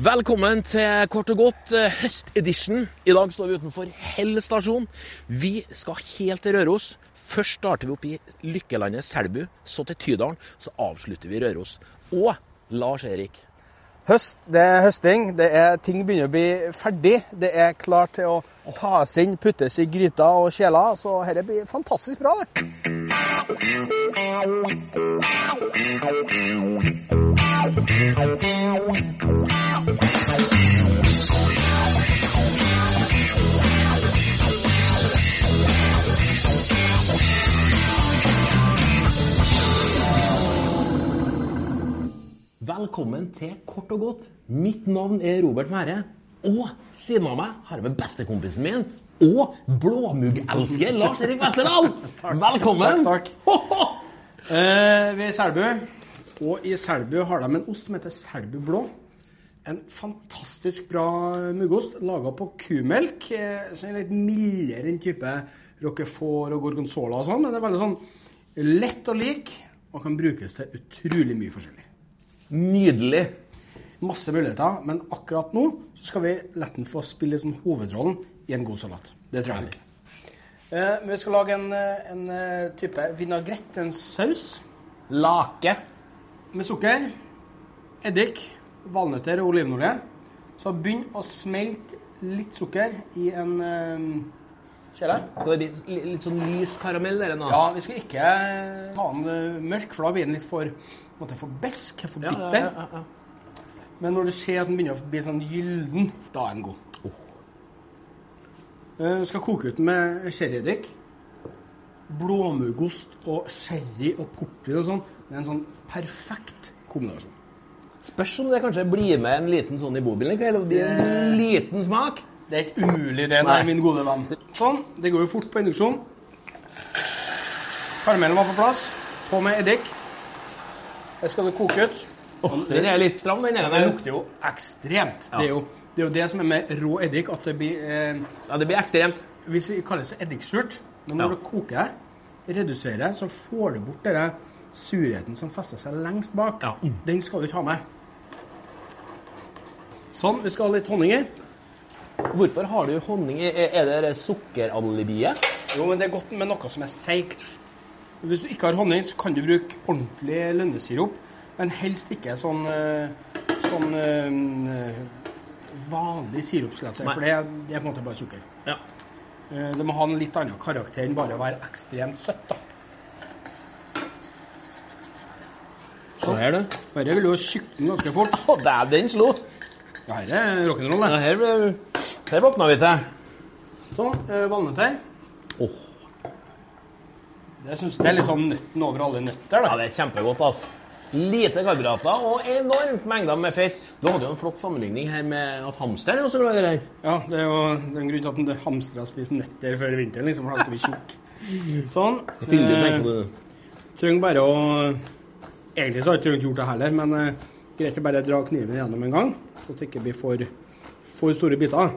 Velkommen til kort og godt eh, høstedition. I dag står vi utenfor Hell stasjon. Vi skal helt til Røros. Først starter vi opp i lykkelandet Selbu, så til Tydalen. Så avslutter vi Røros. Og Lars Erik. Høst, det er høsting. Det er, ting begynner å bli ferdig. Det er klart til å tas inn, puttes i gryter og kjeler. Så dette blir fantastisk bra. det. Velkommen til Kort og godt. Mitt navn er Robert Mære. Og siden av meg har jeg med bestekompisen min og blåmuggelsker Lars Erik Westerdal. Velkommen! Takk, Eh, vi er i Selbu, og i Selbu har de en ost som heter Selbu blå. En fantastisk bra muggost laga på kumelk. eh, som er litt mildere enn type roquefort og gorgonzola og sånn, men det er veldig sånn lett og lik og kan brukes til utrolig mye forskjellig. Nydelig. Masse muligheter, men akkurat nå så skal vi la den få spille sånn hovedrollen i en god salat. Det tror jeg. Eh, vi skal lage en, eh, en eh, type vinagrett, en saus, Lake. med sukker, eddik, valnøtter og olivenolje. Så begynn å smelte litt sukker i en eh, kjele. Skal det bli li- litt sånn lys karamell der nå? Ja, vi skal ikke ha den mørk, for da blir den litt for, måte, for besk, for Ja, bitter. ja, ja, ja. Men når du ser at den begynner å bli sånn gylden, da er den god. Eh, skal koke ut med sherryeddik. Blåmuggost og sherry og portvin og sånn. Det er en sånn perfekt kombinasjon. Spørs om det kanskje blir med en liten sånn i bobilen i kveld. og Det blir en liten smak. Det er ikke umulig, det, nei, min gode venn. Sånn. Det går jo fort på induksjon. Karamellen var på plass. På med eddik. Det skal det koke ut. Den er litt stram, den det lukter jo ekstremt. Ja. Det, er jo, det er jo det som er med rå eddik, at det blir eh, Ja, det blir ekstremt. Hvis det kalles eddiksurt, men når Ja. du koker, reduserer, så får du bort denne surheten som fester seg lengst bak. Ja. Den skal du ikke ha med. Sånn. Vi skal ha litt honning i. Hvorfor har du honning i? Er det det sukkeralibiet? Jo, men det er godt med noe som er seigt. Hvis du ikke har honning, så kan du bruke ordentlig lønnesirup, men helst ikke sånn, eh, sånn eh, vanlig sirup, skal jeg si, Nei. for det, det er på en måte bare sukker. Ja. Eh, Det må ha en litt annen karakter enn bare å være ekstremt søtt. da. Så her, du. Dette vil jo tjukke ganske fort. Å, dæven, den slo. Ja, her er rock'n'roll, Ja, her, ble- her våkna vi til. Sånn, eh, valnøtter. Åh, Det, synes, det er litt sånn nøtten over alle nøtter, da. ja, det er kjempegodt, ass. Lite karbohydrater og enormt mengder med fett. Du hadde jo en flott sammenligning her med at hamsteren er også glad i det der. Ja, det er jo den grunnen til at hamstere spiser nøtter før vinteren, liksom, for da skal vi tjukke. Sånn. Fyldig, Eh, tenker du. trenger bare å Egentlig så har jeg ikke trengt gjort det heller, men eh, greit å bare dra kniven gjennom en gang, så det ikke blir for, for store biter.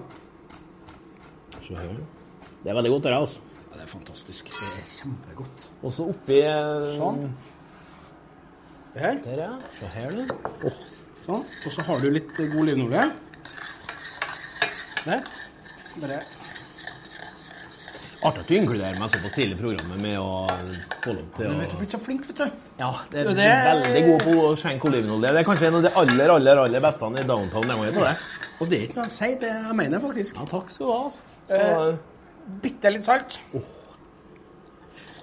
Så her. Det er veldig godt, det her, altså. Ja, det er fantastisk. Det er kjempegodt. Og så oppi eh, Sånn. Det her. Der, ja. Se her, du. Sånn. Og så har du litt eh, god linolje. Der. Bare Artig at du inkluderer meg såpass tidlig i programmet med å få lov til Du å vet du er blitt så flink, vet du. Ja, det er det er... veldig god på å skjenke olivenolje. Det er kanskje en av de aller, aller aller beste i downtown. Jeg må på det. Og det er ikke noe å si, det jeg mener jeg faktisk. Ja, takk skal du ha. altså. Så, Eh. Bitte litt salt.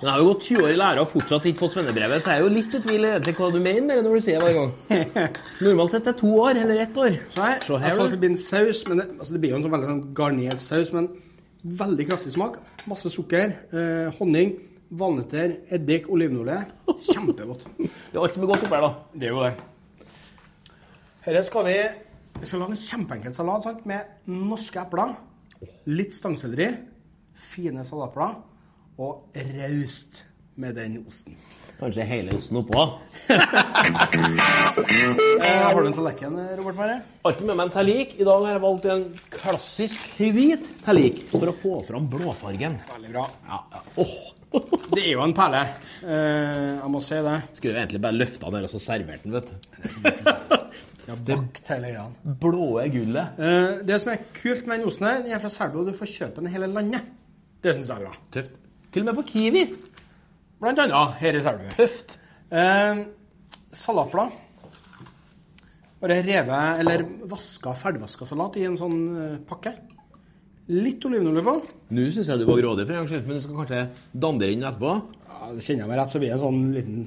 Men jeg har jo gått 20 år i lære og fortsatt ikke fått svennebrevet, så jeg er jo litt i tvil egentlig hva du mener med det når du sier det hver gang. Normalt sett er det to år eller ett år. Så her, Se her, altså, det blir en saus, men det, altså, det blir jo en sånn veldig sånn garnert saus, men veldig kraftig smak. Masse sukker, eh, honning, valnøtter, eddik, olivenolje. Kjempegodt. Det er alt som er godt oppi her, da. Det er jo det. Dette skal vi, vi skal lage en kjempeenkel salat sant? med norske epler, litt stangselleri, fine salatblad og raust med den osten. Kanskje hele osten oppå. Har du en tallerken, Robert Mære? Alltid med meg en tallik. I dag har jeg valgt en klassisk hvit tallik for å få fram blåfargen. Veldig bra. Ja, ja. Oh. Det er jo en perle. Eh, jeg må si det. Skulle jo egentlig bare løfta den her og så servert den, vet du. Ja, bakt hele greia. blåe gullet. Eh, det som er kult med den osten her, den er fra Selbu, og du får kjøpe den i hele landet. Det syns jeg er bra. Tøft. Til og med på Kiwi. Blant annet her i Selbu. Tøft. Eh, salatblad. Bare revet eller vaska, ferdigvaska salat i en sånn eh, pakke. Litt olivenolje på. Nå syns jeg du var grådig, for en gangs skyld, men du skal kanskje dandere inn etterpå. Ja, det kjenner jeg meg rett, så blir det en sånn liten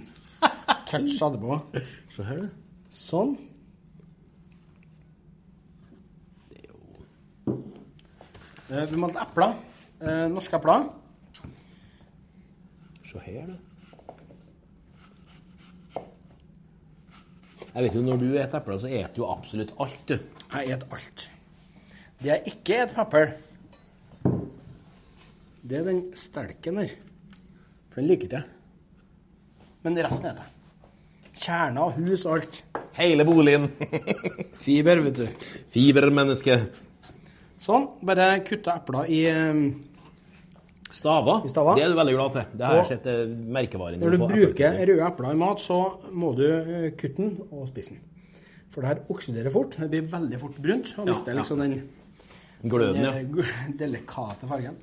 touch etterpå. Se her, du. Sånn. Eh, Vi må ha epler. Eh, norske epler. Se her, da. Jeg vet jo, Når du spiser epler, så spiser du absolutt alt, du. Jeg et alt. Det jeg ikke et pepper, det er den stelken der. For den liker ikke jeg. Men resten spiser jeg. Kjerner, hus alt. Hele boligen. Fiber, vet du. Fibermenneske. Sånn. Bare kutte epler i eh, Staver. I staver. Det er du veldig glad til. Det har jeg sett eh, merkevaren Når du bruker røde epler i mat, så må du eh, kutte den og spise den. For det her oksiderer fort. Det blir veldig fort brunt. Og Ja, mister ja. liksom den, Gløden, den ja. eh, delikate fargen.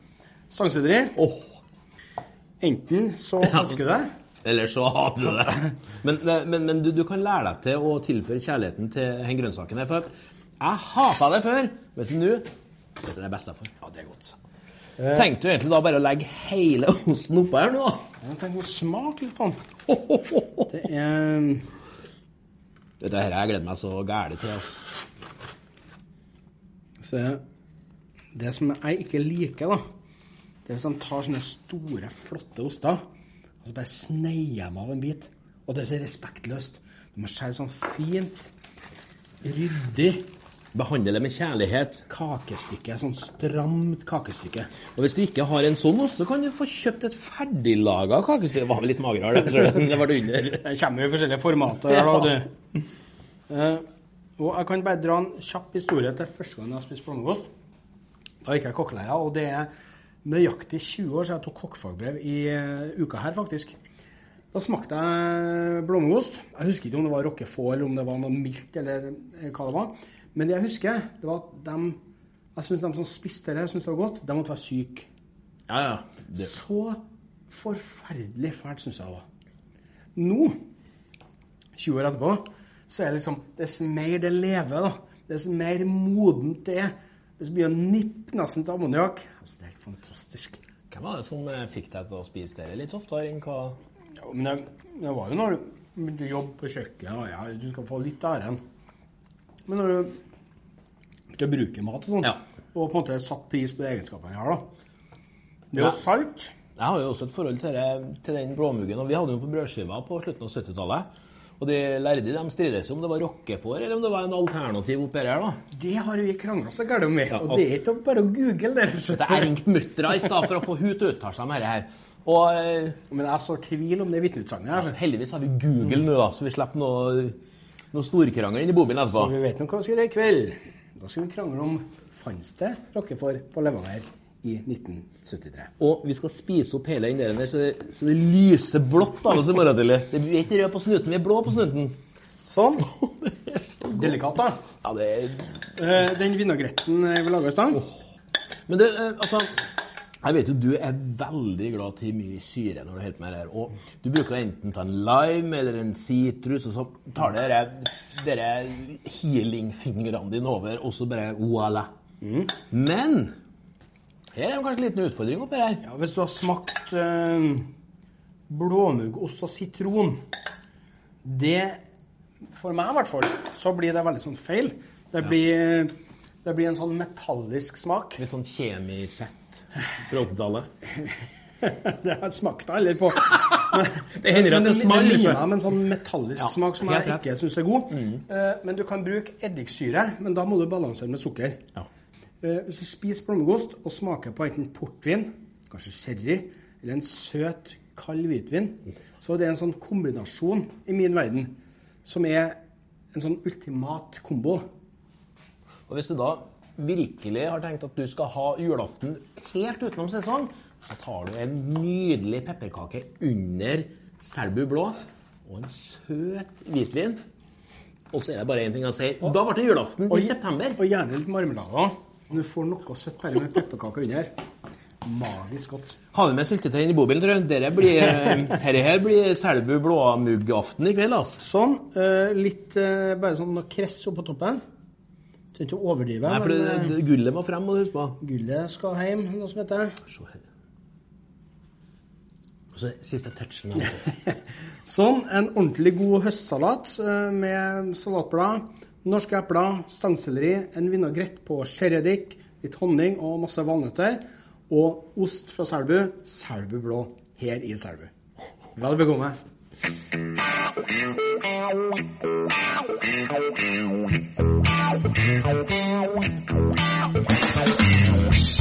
Stangselleri. Oh. Enten så elsker du det, Eller så hater du det. Men, men, men du, du kan lære deg til å tilføre kjærligheten til den grønnsaken her. For jeg hata det før. men Vet du det er best jeg får. ja, det er godt. Tenkte du egentlig da bare å legge hele osten oppå her nå? Jeg tenker å smake litt på den. Det er Dette her jeg gleder meg så gæli til. altså. så Det som jeg ikke liker, da, det er hvis de tar sånne store, flotte oster, og så bare sneier de av en bit. Og det er så respektløst. Du må skjære sånn fint, ryddig Behandle det med kjærlighet. kakestykke. Sånn stramt kakestykke. Og hvis du ikke har en sånn så kan du få kjøpt et ferdiglaga kakestykke. Det var vel litt magrere, det. Det var det under. Det kommer jo i forskjellige formater. Ja. da, du. Eh, og jeg kan bare dra en kjapp historie til første gang jeg spiste blåmuggost. Da gikk jeg kokkelæra, og det er nøyaktig 20 år siden jeg tok kokkefagbrev i uh, uka her, faktisk. Da smakte jeg blåmuggost. Jeg husker ikke om det var roquefort eller om det var noe mildt eller eh, hva det var. Men det jeg husker, det var at de jeg synes de som spiste det, syntes det var godt. De måtte være syke. Ja, ja. Det. Så forferdelig fælt syns jeg det var. Nå, 20 år etterpå, så er det liksom Dess mer det lever, da, dess mer modent det er, dess mye nipp nesten til ammoniakk. Altså, det er helt fantastisk. Hvem var det som eh, fikk deg til å spise det litt oftere enn hva Ja, men det, det var jo når du begynte å jobbe på kjøkkenet, og ja, du skal få litt av æren. Men når du begynte å bruke mat og sånn, Ja. og på en måte satt pris på de egenskapene jeg har, da. Det er jo salt. Jeg har jo også et forhold til, det, til den blåmuggen. og Vi hadde den på brødskiva på slutten av 70-tallet. Og de lærde de strides om det var rockefòr eller om det var en alternativ oppi her. da. Det har vi krangla så gærent om. Ja, og det er ikke bare å google det. er Jeg ringte mutter'n i stad for å få hun til å uttale seg om dette her. Og eh, Men jeg sår tvil om det vitneutsagnet her. heldigvis har vi Google nå, da, så vi slipper noe, noe storkrangel inn i bobilen Så vi vet nå hva vi skal gjøre i kveld. Da skal vi krangle om fantes det Rockefòr på Levanger i 1973. Og vi skal spise opp hele den der, så det, så det lyser blått av oss i morgen tidlig. Det- Vi er ikke røde på snuten, vi er blå på snuten. Sånn. Så- Delikat, da. Ja, det er Eh, Den vinagretten vi laga i stad Men det, eh, altså Jeg vet jo du er veldig glad til mye syre når du holder på med det her. Og du bruker enten ta en lime eller en sitrus, og så tar du dere, healing-fingrene dine over, og så bare voilà. mm. Men her er jo kanskje en liten utfordring oppi her. ja, Hvis du har smakt øh, blåmuggost og sitron Det For meg i hvert fall, så blir det veldig sånn feil. Det blir, det blir en sånn metallisk smak. Litt sånn kjemisett fra 80-tallet. det har jeg smakt aldri på. Det hender at det smaker ligner litt. med en sånn metallisk Ja, smak som jeg ikke syns er god. Mm. Uh, Men du kan bruke eddiksyre, men da må du balansere med sukker. Ja. Uh, Hvis du spiser blommegost og smaker på enten portvin, kanskje sherry, eller en søt, kald hvitvin, så er det en sånn kombinasjon i min verden som er en sånn ultimat kombo. Og hvis du da virkelig har tenkt at du skal ha julaften helt utenom sesong, så tar du en nydelig pepperkake under Selbu blå og en søt hvitvin. Og så er det bare én ting å si. Da ble det julaften i september. Og gjerne litt marmelade. Du får noe søtt bare med pepperkake under. Magisk godt. Har du med syltetøy inn i bobilen, tror jeg? Dette blir, her, herre her blir Selbu blåmuggaften i kveld, altså. Sånn. eh, litt eh, bare sånn kress oppå toppen. Trenger ikke overdrive. Nei, for det, eh, det, gullet må frem, må du huske på. Gullet skal hjem, noe som heter. Se her. Og så siste touchen. Sånn, en ordentlig god høstsalat eh, med salatblad, norske epler, stangselleri, en vinagrett på sherryeddik, litt honning og masse valnøtter. Og ost fra Selbu, Selbu blå, her i Selbu. Vel bekomme. Thank you.